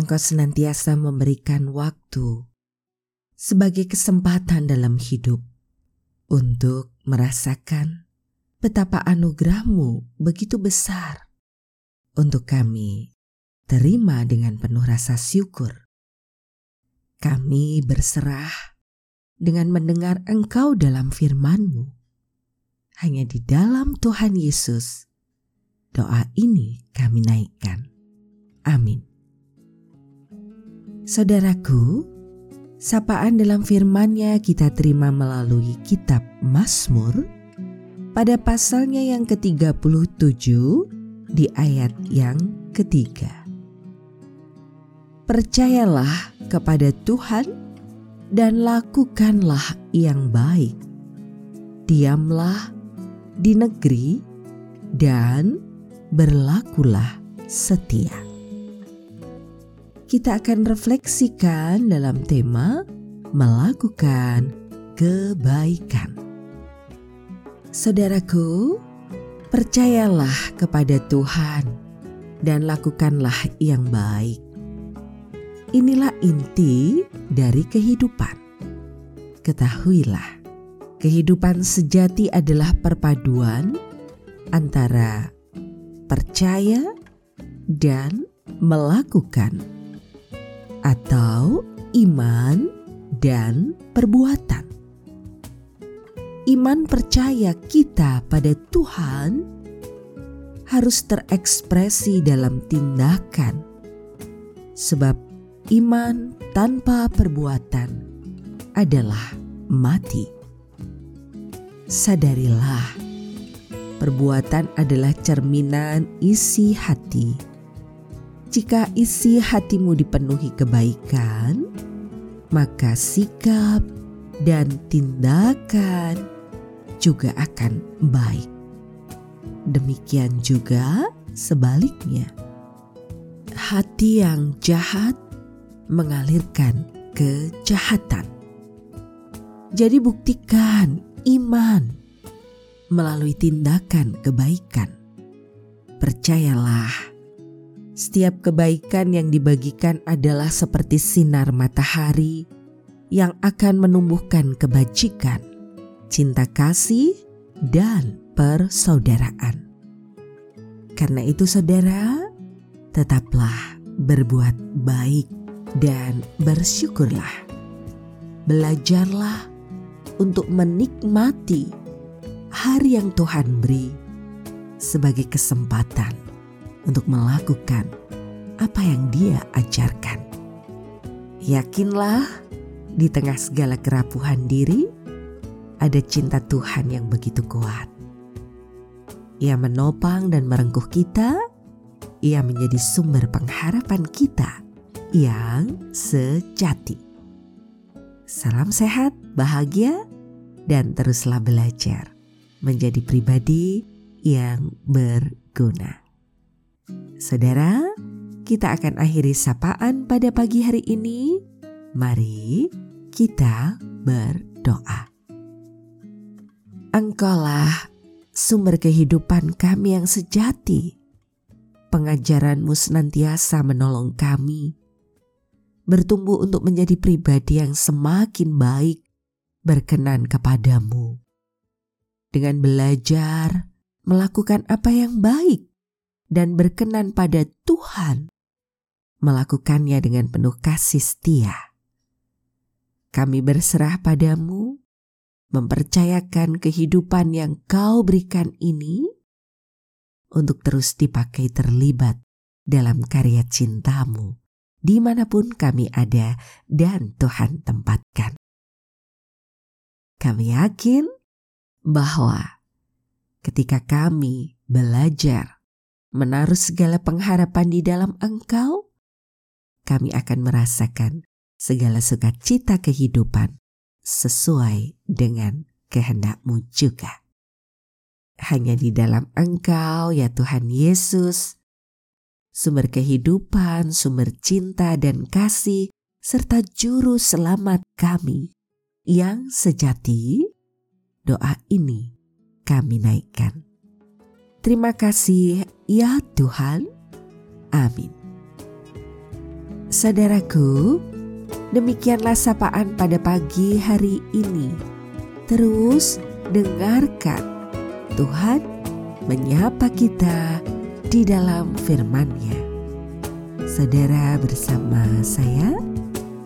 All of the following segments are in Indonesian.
Engkau senantiasa memberikan waktu sebagai kesempatan dalam hidup untuk merasakan betapa anugerahmu begitu besar untuk kami terima dengan penuh rasa syukur. Kami berserah dengan mendengar Engkau dalam firman-Mu. Hanya di dalam Tuhan Yesus, Doa ini kami naikkan. Amin. Saudaraku, sapaan dalam firman-Nya kita terima melalui kitab Mazmur pada pasalnya yang ke-37 di ayat yang ketiga. Percayalah kepada Tuhan dan lakukanlah yang baik. Diamlah di negeri dan berlakulah setia. Kita akan refleksikan dalam tema melakukan kebaikan. Saudaraku, percayalah kepada Tuhan dan lakukanlah yang baik. Inilah inti dari kehidupan. Ketahuilah, kehidupan sejati adalah perpaduan antara percaya dan melakukan, atau iman dan perbuatan. Iman percaya kita pada Tuhan harus terekspresi dalam tindakan, sebab iman tanpa perbuatan adalah mati. Sadarilah Perbuatan adalah cerminan isi hati. Jika isi hatimu dipenuhi kebaikan, maka sikap dan tindakan juga akan baik. Demikian juga sebaliknya, hati yang jahat mengalirkan kejahatan. Jadi, buktikan iman melalui tindakan kebaikan. Percayalah, setiap kebaikan yang dibagikan adalah seperti sinar matahari yang akan menumbuhkan kebajikan, cinta kasih, dan persaudaraan. Karena itu, saudara, tetaplah berbuat baik dan bersyukurlah. Belajarlah untuk menikmati hari yang Tuhan beri sebagai kesempatan untuk melakukan apa yang Dia ajarkan. Yakinlah, di tengah segala kerapuhan diri, ada cinta Tuhan yang begitu kuat. Ia menopang dan merengkuh kita, ia menjadi sumber pengharapan kita yang sejati. Salam sehat, bahagia, dan teruslah belajar menjadi pribadi yang berguna. Saudara, kita akan akhiri sapaan pada pagi hari ini. Mari kita berdoa. Engkaulah sumber kehidupan kami yang sejati. Pengajaranmu senantiasa menolong kami bertumbuh untuk menjadi pribadi yang semakin baik berkenan kepadamu dengan belajar melakukan apa yang baik dan berkenan pada Tuhan, melakukannya dengan penuh kasih setia. Kami berserah padamu, mempercayakan kehidupan yang kau berikan ini untuk terus dipakai terlibat dalam karya cintamu di mana pun kami ada dan Tuhan tempatkan. Kami yakin bahwa ketika kami belajar menaruh segala pengharapan di dalam Engkau, kami akan merasakan segala sukacita kehidupan sesuai dengan kehendakmu juga. Hanya di dalam Engkau ya Tuhan Yesus, sumber kehidupan, sumber cinta dan kasih, serta juru selamat kami yang sejati, doa ini kami naikkan. Terima kasih ya Tuhan. Amin. Saudaraku, demikianlah sapaan pada pagi hari ini. Terus dengarkan Tuhan menyapa kita di dalam firman-Nya. Saudara bersama saya,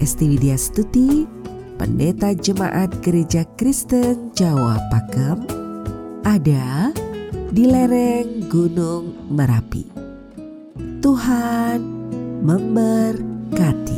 Esti Widya Stuti, Pendeta Jemaat Gereja Kristen Jawa Pakem, ada di lereng Gunung Merapi. Tuhan memberkati.